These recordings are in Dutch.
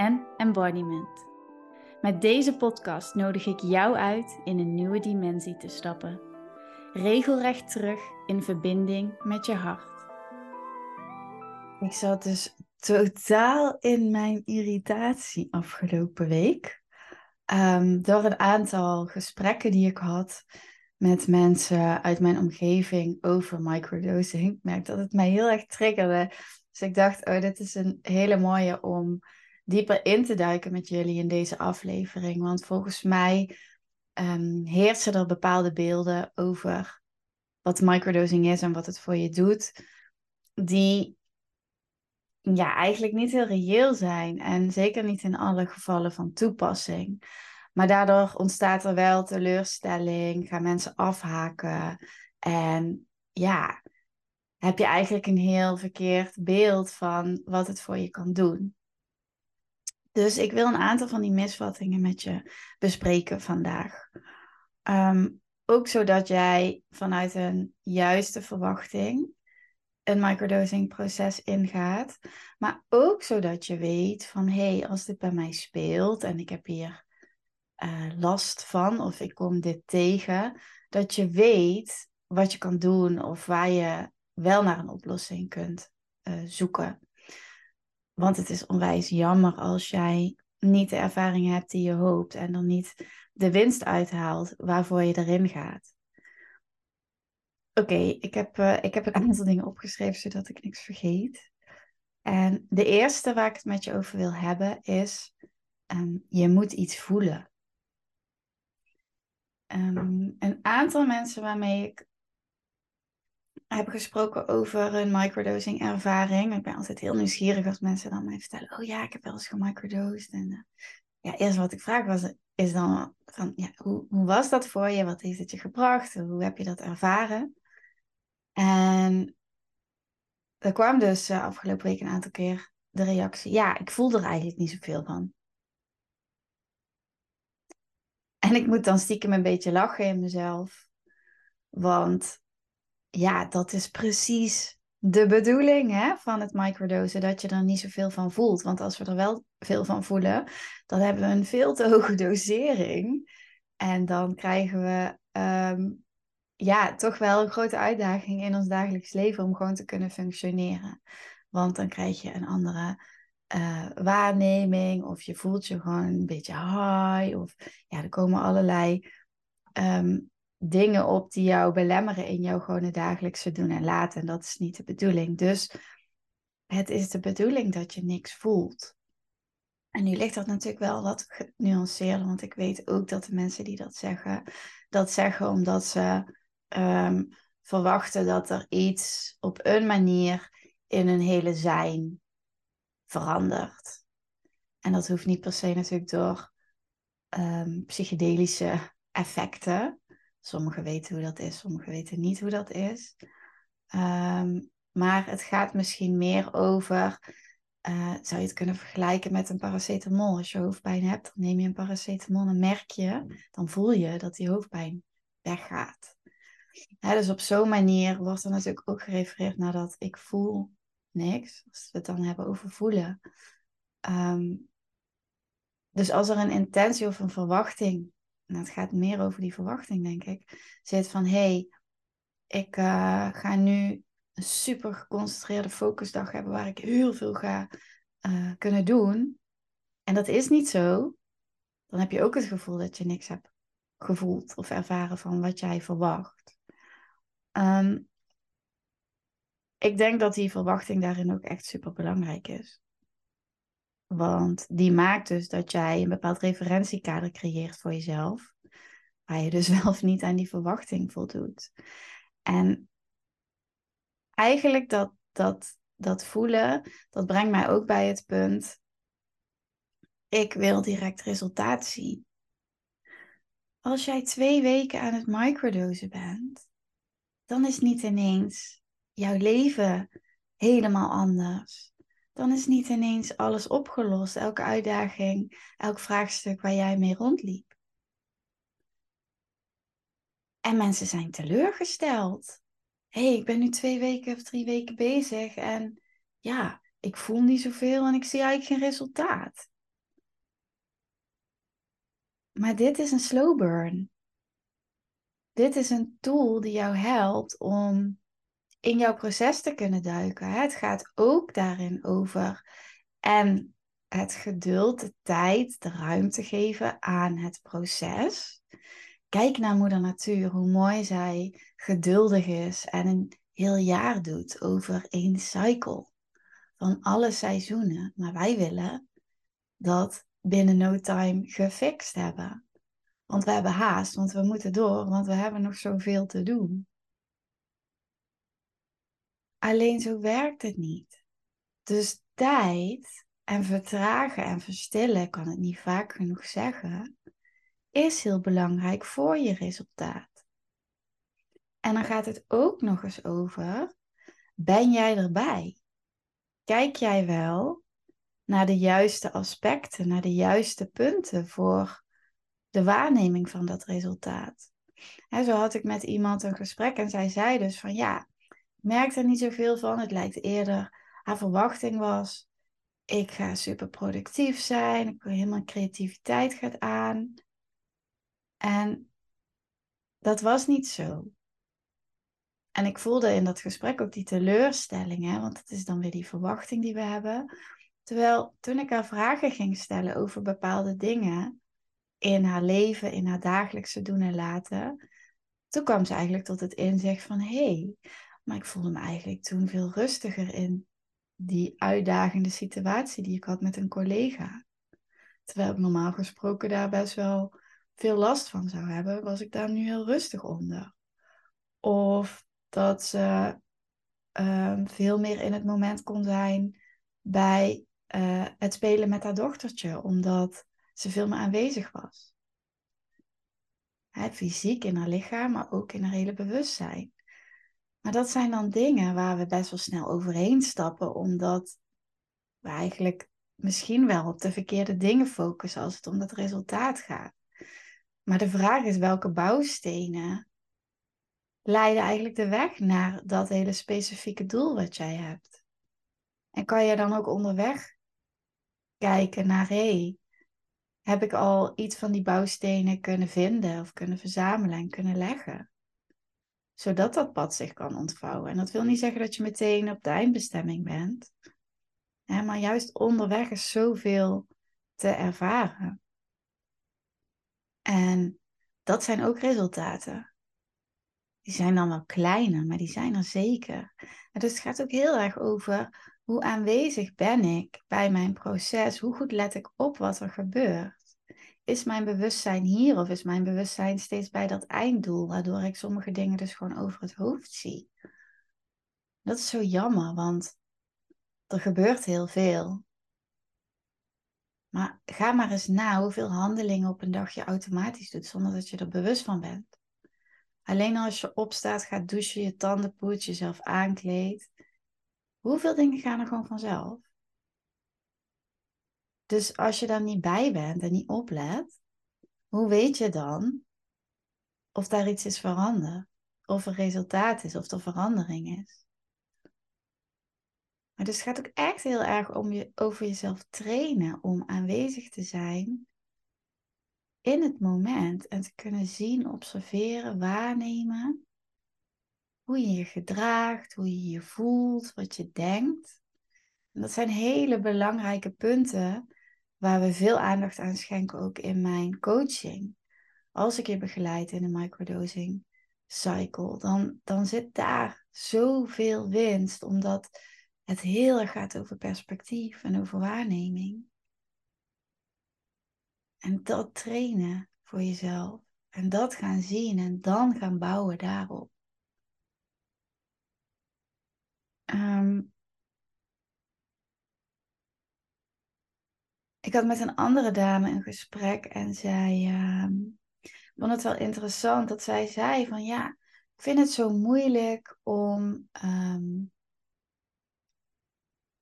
en embodiment. Met deze podcast nodig ik jou uit in een nieuwe dimensie te stappen. Regelrecht terug in verbinding met je hart. Ik zat dus totaal in mijn irritatie afgelopen week. Um, door een aantal gesprekken die ik had met mensen uit mijn omgeving over microdosing. Ik merk dat het mij heel erg triggerde. Dus ik dacht, oh, dit is een hele mooie om dieper in te duiken met jullie in deze aflevering. Want volgens mij um, heersen er bepaalde beelden over wat microdosing is en wat het voor je doet, die ja, eigenlijk niet heel reëel zijn en zeker niet in alle gevallen van toepassing. Maar daardoor ontstaat er wel teleurstelling, gaan mensen afhaken en ja, heb je eigenlijk een heel verkeerd beeld van wat het voor je kan doen. Dus ik wil een aantal van die misvattingen met je bespreken vandaag. Ehm, ook zodat jij vanuit een juiste verwachting een microdosing proces ingaat. Maar ook zodat je weet van hé, hey, als dit bij mij speelt en ik heb hier uh, last van of ik kom dit tegen, dat je weet wat je kan doen of waar je wel naar een oplossing kunt uh, zoeken. Want het is onwijs jammer als jij niet de ervaring hebt die je hoopt en dan niet de winst uithaalt waarvoor je erin gaat. Oké, ik, heb, uh, ik heb een aantal dingen opgeschreven zodat ik niks vergeet. En de eerste waar ik het met je over wil hebben is, um, je moet iets voelen. Um, een aantal mensen waarmee ik heb gesproken over een microdosing ervaring. Ik ben altijd heel nieuwsgierig als mensen dan mij vertellen, oh ja, ik heb wel eens gemicrodosed. En uh, ja, eerst wat ik vraag was, is dan van, ja, hoe, hoe was dat voor je? Wat heeft het je gebracht? Hoe heb je dat ervaren? En er kwam dus uh, afgelopen week een aantal keer de reactie, ja, ik voel er eigenlijk niet zoveel van. En ik moet dan stiekem een beetje lachen in mezelf. Want ja, dat is precies de bedoeling hè, van het microdosen, dat je er niet zoveel van voelt. Want als we er wel veel van voelen, dan hebben we een veel te hoge dosering. En dan krijgen we um, ja, toch wel een grote uitdaging in ons dagelijks leven om gewoon te kunnen functioneren. Want dan krijg je een andere uh, waarneming of je voelt je gewoon een beetje high. Of ja, er komen allerlei um, dingen op die jou belemmeren in jouw gewone dagelijkse doen en laten. En dat is niet de bedoeling. Dus het is de bedoeling dat je niks voelt. En nu ligt dat natuurlijk wel wat genuanceerder, want ik weet ook dat de mensen die dat zeggen, dat zeggen omdat ze um, verwachten dat er iets op een manier in hun hele zijn verandert. En dat hoeft niet per se natuurlijk door um, psychedelische effecten. Sommigen weten hoe dat is, sommigen weten niet hoe dat is. Um, maar het gaat misschien meer over, uh, zou je het kunnen vergelijken met een paracetamol. Als je hoofdpijn hebt, dan neem je een paracetamol en merk je, dan voel je dat die hoofdpijn weggaat. Dus op zo'n manier wordt er natuurlijk ook gerefereerd naar dat ik voel niks. Als we het dan hebben over voelen. Um, dus als er een intentie of een verwachting nou, het gaat meer over die verwachting, denk ik, zit van hé, hey, ik uh, ga nu een super geconcentreerde focusdag hebben waar ik heel veel ga uh, kunnen doen. En dat is niet zo. Dan heb je ook het gevoel dat je niks hebt gevoeld of ervaren van wat jij verwacht. Um, ik denk dat die verwachting daarin ook echt super belangrijk is. Want die maakt dus dat jij een bepaald referentiekader creëert voor jezelf. Waar je dus wel of niet aan die verwachting voldoet. En eigenlijk dat, dat, dat voelen, dat brengt mij ook bij het punt. ik wil direct resultaat zien. Als jij twee weken aan het microdosen bent, dan is niet ineens jouw leven helemaal anders. Dan is niet ineens alles opgelost, elke uitdaging, elk vraagstuk waar jij mee rondliep. En mensen zijn teleurgesteld. Hé, hey, ik ben nu twee weken of drie weken bezig en ja, ik voel niet zoveel en ik zie eigenlijk geen resultaat. Maar dit is een slow burn. Dit is een tool die jou helpt om in jouw proces te kunnen duiken. Het gaat ook daarin over en het geduld, de tijd, de ruimte geven aan het proces. Kijk naar Moeder Natuur, hoe mooi zij geduldig is en een heel jaar doet over één cycle van alle seizoenen. Maar wij willen dat binnen no time gefixt hebben. Want we hebben haast, want we moeten door, want we hebben nog zoveel te doen. Alleen zo werkt het niet. Dus tijd en vertragen en verstillen, kan het niet vaak genoeg zeggen, is heel belangrijk voor je resultaat. En dan gaat het ook nog eens over, ben jij erbij? Kijk jij wel naar de juiste aspecten, naar de juiste punten voor de waarneming van dat resultaat? En zo had ik met iemand een gesprek en zij zei dus van ja, ik merk er niet zoveel van. Het lijkt eerder, haar verwachting was, ik ga super productief zijn, ik wil helemaal creativiteit gaat aan. En dat was niet zo. En ik voelde in dat gesprek ook die teleurstelling, hè, want het is dan weer die verwachting die we hebben. Terwijl toen ik haar vragen ging stellen over bepaalde dingen in haar leven, in haar dagelijkse doen en laten, toen kwam ze eigenlijk tot het inzicht van hé, hey, maar ik voelde me eigenlijk toen veel rustiger in die uitdagende situatie die ik had met een collega. Terwijl ik normaal gesproken daar best wel veel last van zou hebben, was ik daar nu heel rustig onder. Of dat ze ehm, veel meer in het moment kon zijn bij eh, het spelen met haar dochtertje, omdat ze veel meer aanwezig was. Fysiek in haar lichaam, maar ook in haar hele bewustzijn. Maar dat zijn dan dingen waar we best wel snel overheen stappen, omdat we eigenlijk misschien wel op de verkeerde dingen focussen als het om dat resultaat gaat. Maar de vraag is welke bouwstenen leiden eigenlijk de weg naar dat hele specifieke doel wat jij hebt. En kan je dan ook onderweg kijken naar, hé, heb ik al iets van die bouwstenen kunnen vinden of kunnen verzamelen en kunnen leggen? Zodat dat pad zich kan ontvouwen. En dat wil niet zeggen dat je meteen op de eindbestemming bent. maar juist onderweg is zoveel te ervaren. En dat zijn ook resultaten. Die zijn dan wel kleiner, maar die zijn er zeker. Dus het gaat ook heel erg over hoe aanwezig ben ik bij mijn proces? Hoe goed let ik op wat er gebeurt? Is mijn bewustzijn hier of is mijn bewustzijn steeds bij dat einddoel, waardoor ik sommige dingen dus gewoon over het hoofd zie? Dat is zo jammer, want er gebeurt heel veel. Maar ga maar eens na hoeveel handelingen op een dag je automatisch doet zonder dat je er bewust van bent. Alleen als je opstaat, gaat douchen, je tanden poetst, jezelf aankleedt. Hoeveel dingen gaan er gewoon vanzelf? Dus als je daar niet bij bent en niet oplet, hoe weet je dan of daar iets is veranderd? Of er resultaat is, of er verandering is? Maar dus het gaat ook echt heel erg om je, over jezelf trainen om aanwezig te zijn in het moment en te kunnen zien, observeren, waarnemen hoe je je gedraagt, hoe je je voelt, wat je denkt. En dat zijn hele belangrijke punten waar we veel aandacht aan schenken, ook in mijn coaching. Als ik je begeleid in een microdosing cycle, dan, dan zit daar zoveel winst, omdat het heel erg gaat over perspectief en over waarneming. En dat trainen voor jezelf. En dat gaan zien en dan gaan bouwen daarop. Um, ik had met een andere dame een gesprek en zij uh, vond het wel interessant dat zij zei van ja, ik vind het zo moeilijk om um,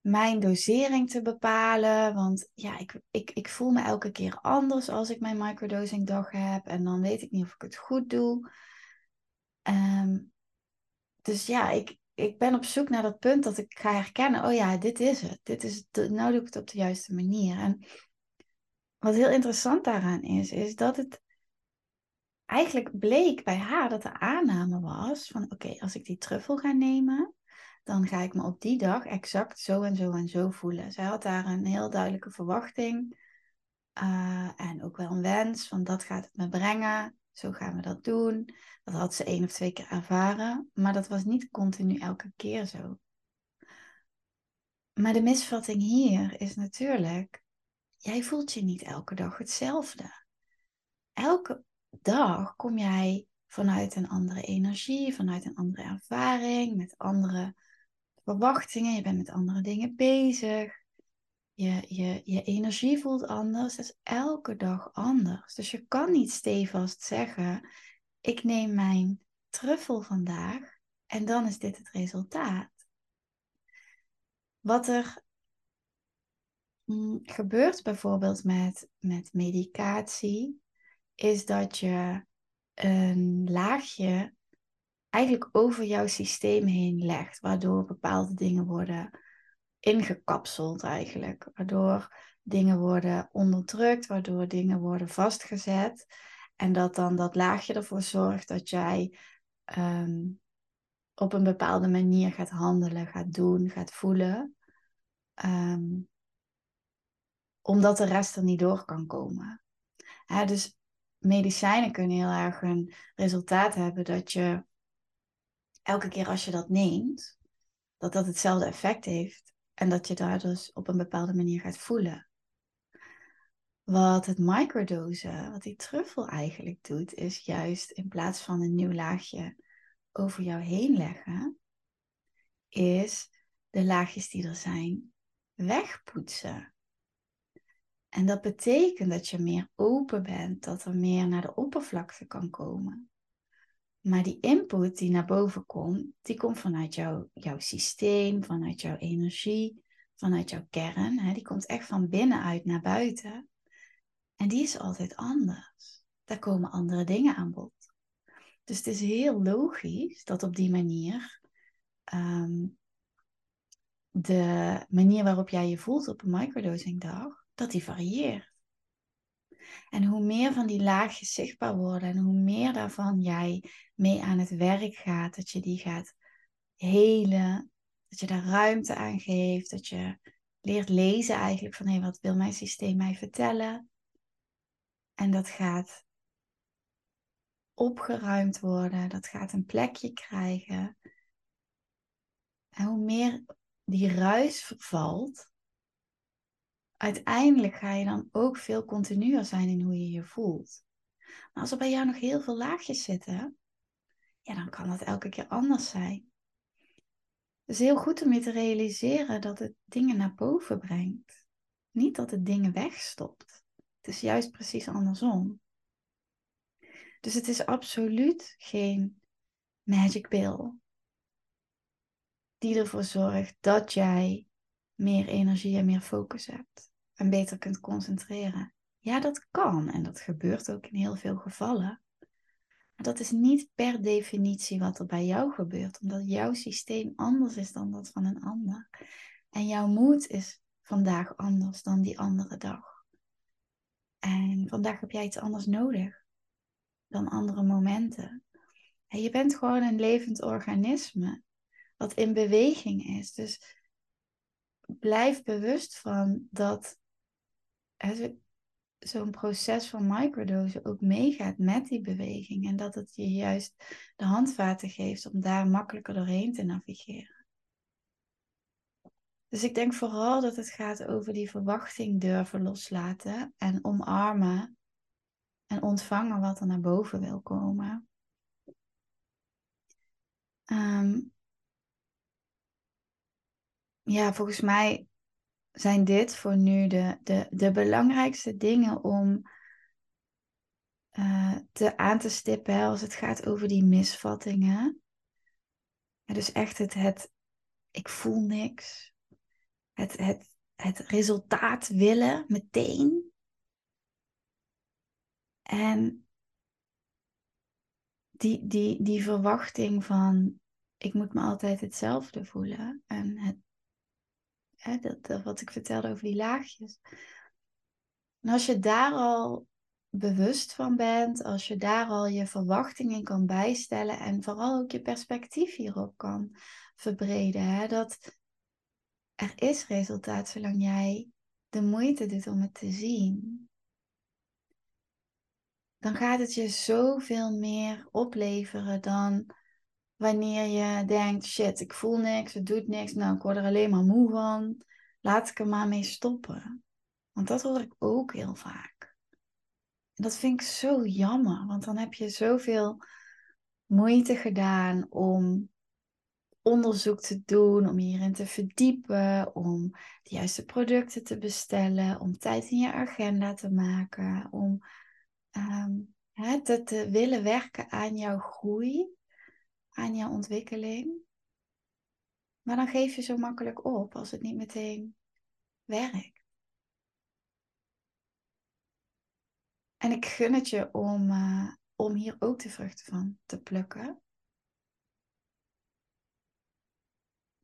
mijn dosering te bepalen. Want ja, ik, ik, ik voel me elke keer anders als ik mijn microdosing dag heb. En dan weet ik niet of ik het goed doe. Um, dus ja, ik, ik ben op zoek naar dat punt dat ik ga herkennen. Oh ja, dit is het. Dit is het. Nou doe ik het op de juiste manier. En wat heel interessant daaraan is, is dat het eigenlijk bleek bij haar dat de aanname was van oké, als ik die truffel ga nemen, dan ga ik me op die dag exact zo en zo en zo voelen. Zij had daar een heel duidelijke verwachting uh, en ook wel een wens van dat gaat het me brengen, zo gaan we dat doen. Dat had ze één of twee keer ervaren, maar dat was niet continu elke keer zo. Maar de misvatting hier is natuurlijk, jij voelt je niet elke dag hetzelfde. Elke dag kom jij vanuit een andere energie, vanuit een andere ervaring, met andere verwachtingen. Je bent met andere dingen bezig. Je, je, je energie voelt anders. Dat is elke dag anders. Dus je kan niet stevast zeggen: ik neem mijn truffel vandaag en dan is dit het resultaat. Wat er mm, gebeurt bijvoorbeeld met, met medicatie, is dat je een laagje eigenlijk over jouw systeem heen legt, waardoor bepaalde dingen worden ingekapseld eigenlijk, waardoor dingen worden onderdrukt, waardoor dingen worden vastgezet en dat dan dat laagje ervoor zorgt dat jij ehm, op een bepaalde manier gaat handelen, gaat doen, gaat voelen. Ehm, omdat de rest er niet door kan komen. dus medicijnen kunnen heel erg een resultaat hebben dat je elke keer als je dat neemt, dat dat hetzelfde effect heeft en dat je daar dus op een bepaalde manier gaat voelen. Wat het microdosen, wat die truffel eigenlijk doet, is juist in plaats van een nieuw laagje over jou heen leggen, is de laagjes die er zijn wegpoetsen. En dat betekent dat je meer open bent, dat er meer naar de oppervlakte kan komen. Maar die input die naar boven komt, die komt vanuit jouw, jouw systeem, vanuit jouw energie, vanuit jouw kern. Hè? Die komt echt van binnenuit naar buiten. En die is altijd anders. Daar komen andere dingen aan bod. Dus het is heel logisch dat op die manier ehm, de manier waarop jij je voelt op een microdosing dag, dat die varieert. En hoe meer van die laagjes zichtbaar worden en hoe meer daarvan jij mee aan het werk gaat, dat je die gaat helen, dat je daar ruimte aan geeft, dat je leert lezen eigenlijk van hé, wat wil mijn systeem mij vertellen? En dat gaat opgeruimd worden, dat gaat een plekje krijgen. En hoe meer die ruis vervalt, uiteindelijk ga je dan ook veel continuer zijn in hoe je je voelt. Maar als er bij jou nog heel veel laagjes zitten, ja, dan kan dat elke keer anders zijn. Het is heel goed om je te realiseren dat het dingen naar boven brengt. Niet dat het dingen wegstopt. Het is juist precies andersom. Dus het is absoluut geen magic pill die ervoor zorgt dat jij meer energie en meer focus hebt en beter kunt concentreren. Ja, dat kan en dat gebeurt ook in heel veel gevallen. Maar dat is niet per definitie wat er bij jou gebeurt, omdat jouw systeem anders is dan dat van een ander. En jouw moed is vandaag anders dan die andere dag. En vandaag heb jij iets anders nodig dan andere momenten. En je bent gewoon een levend organisme wat in beweging is. Dus blijf bewust van dat zo'n proces van microdosen ook meegaat met die beweging. En dat het je juist de handvaten geeft om daar makkelijker doorheen te navigeren. Dus ik denk vooral dat het gaat over die verwachting durven loslaten en omarmen en ontvangen wat er naar boven wil komen. Um, ja, volgens mij zijn dit voor nu de, de, de belangrijkste dingen om uh, te aan te stippen als het gaat over die misvattingen. Ja, dus echt het, het, ik voel niks. Het, het, het resultaat willen meteen. En die, die, die verwachting van ik moet me altijd hetzelfde voelen. En het, dat, wat ik vertelde over die laagjes. En als je daar al bewust van bent, als je daar al je verwachtingen kan bijstellen en vooral ook je perspectief hierop kan verbreden, hè, dat er is resultaat zolang jij de moeite doet om het te zien. Dan gaat het je zoveel meer opleveren dan wanneer je denkt, shit, ik voel niks, het doet niks, nou ik word er alleen maar moe van, laat ik er maar mee stoppen. Want dat hoor ik ook heel vaak. En dat vind ik zo jammer, want dan heb je zoveel moeite gedaan om onderzoek te doen, om hierin te verdiepen, om de juiste producten te bestellen, om tijd in je agenda te maken, om um, te, te willen werken aan jouw groei, aan jouw ontwikkeling. Maar dan geef je zo makkelijk op als het niet meteen werkt. En ik gun het je om, uh, om hier ook de vruchten van te plukken.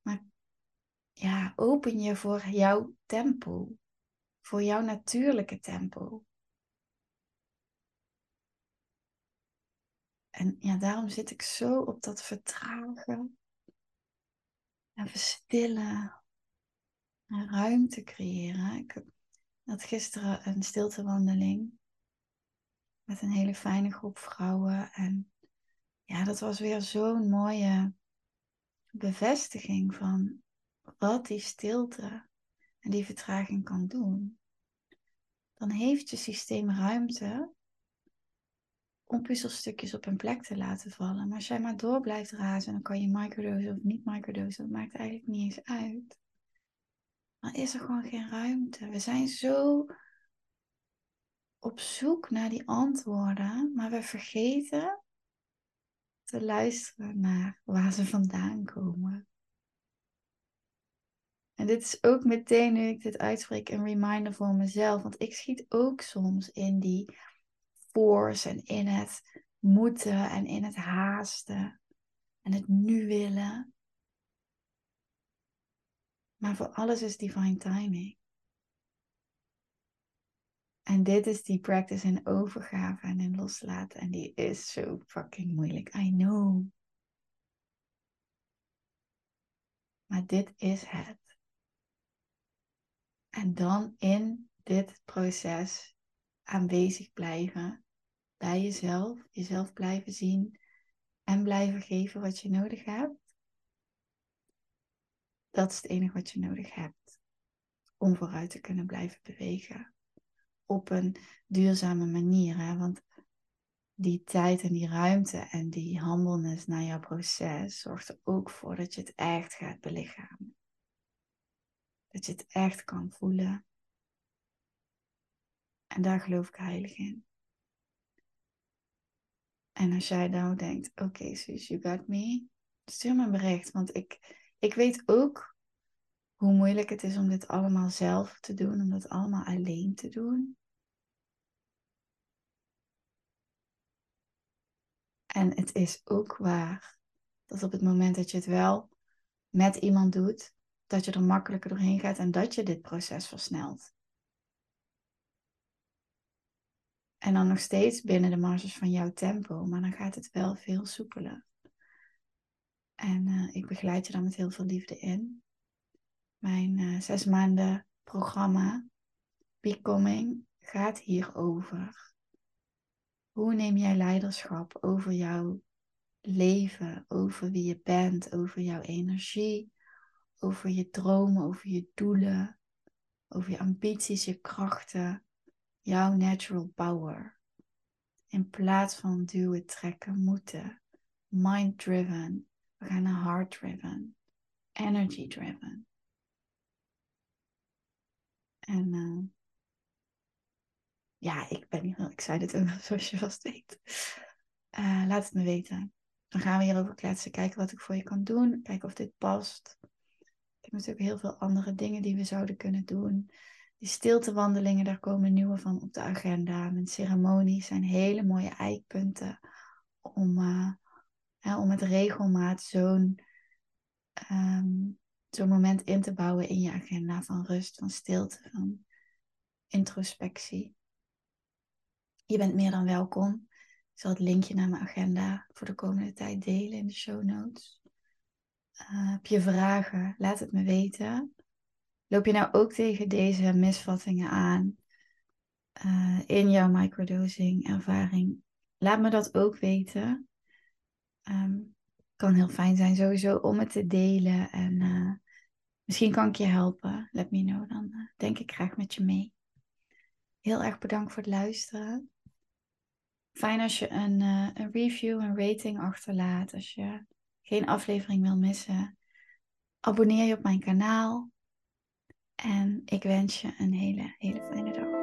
Maar ja, open je voor jouw tempo. Voor jouw natuurlijke tempo. En ja, daarom zit ik zo op dat vertragen. En verstillen. En ruimte creëren. Ik had gisteren een stiltewandeling met een hele fijne groep vrouwen. En ja, dat was weer zo'n mooie bevestiging van wat die stilte en die vertraging kan doen. Dan heeft je systeem ruimte om puzzelstukjes op een plek te laten vallen. Maar als jij maar door blijft razen, dan kan je microdosen of niet microdosen. Dat maakt eigenlijk niet eens uit. Dan is er gewoon geen ruimte. We zijn zo op zoek naar die antwoorden, maar we vergeten te luisteren naar waar ze vandaan komen. En dit is ook meteen nu ik dit uitspreek een reminder voor mezelf, want ik schiet ook soms in die force en in het moeten en in het haasten en het nu willen. Maar voor alles is divine timing. En dit is die practice in overgave en in loslaten. En die is zo fucking moeilijk. I know. Maar dit is het. En dan in dit proces aanwezig blijven bij jezelf, jezelf blijven zien en blijven geven wat je nodig hebt. Dat is het enige wat je nodig hebt om vooruit te kunnen blijven bewegen op een duurzame manier. Hè? Want die tijd en die ruimte en die humbleness naar jouw proces zorgt er ook voor dat je het echt gaat belichamen. Dat je het echt kan voelen. En daar geloof ik heilig in. En als jij nou denkt, oké okay, you got me, stuur me een bericht. Want ik, ik weet ook hoe moeilijk het is om dit allemaal zelf te doen, om dat allemaal alleen te doen. En het is ook waar dat op het moment dat je het wel met iemand doet, dat je er makkelijker doorheen gaat en dat je dit proces versnelt. En dan nog steeds binnen de marges van jouw tempo, maar dan gaat het wel veel soepeler. En uh, ik begeleid je dan met heel veel liefde in mijn uh, zes maanden programma Becoming gaat hierover. Hoe neem jij leiderschap over jouw leven, over wie je bent, over jouw energie, over je dromen, over je doelen, over je ambities, je krachten, jouw natural power. In plaats van duwen, trekken, moeten. Mind driven. We gaan naar heart driven. Energy driven. En uh, ja, ik ben heel excited over, zoals je vast weet. Uh, laat het me weten. Dan gaan we hierover kletsen, kijken wat ik voor je kan doen, kijken of dit past. Ik heb natuurlijk heel veel andere dingen die we zouden kunnen doen. Die stiltewandelingen, daar komen nieuwe van op de agenda. Mijn ceremonies zijn hele mooie eikpunten om, uh, om met regelmaat zo'n um, zo'n moment in te bouwen in je agenda van rust, van stilte, van introspectie. Je bent meer dan welkom. Ik zal het linkje naar mijn agenda voor de komende tijd delen in de show notes. Uh, heb je vragen? Laat het me weten. Loop je nou ook tegen deze misvattingen aan uh, in jouw microdosing ervaring? Laat me dat ook weten. Um, kan heel fijn zijn sowieso om het te delen. En uh, misschien kan ik je helpen. Let me know. Dan uh, denk ik graag met je mee. Heel erg bedankt voor het luisteren. Fijn als je een, een review, een rating achterlaat. Als je geen aflevering wil missen. Abonneer je op mijn kanaal. En ik wens je een hele, hele fijne dag.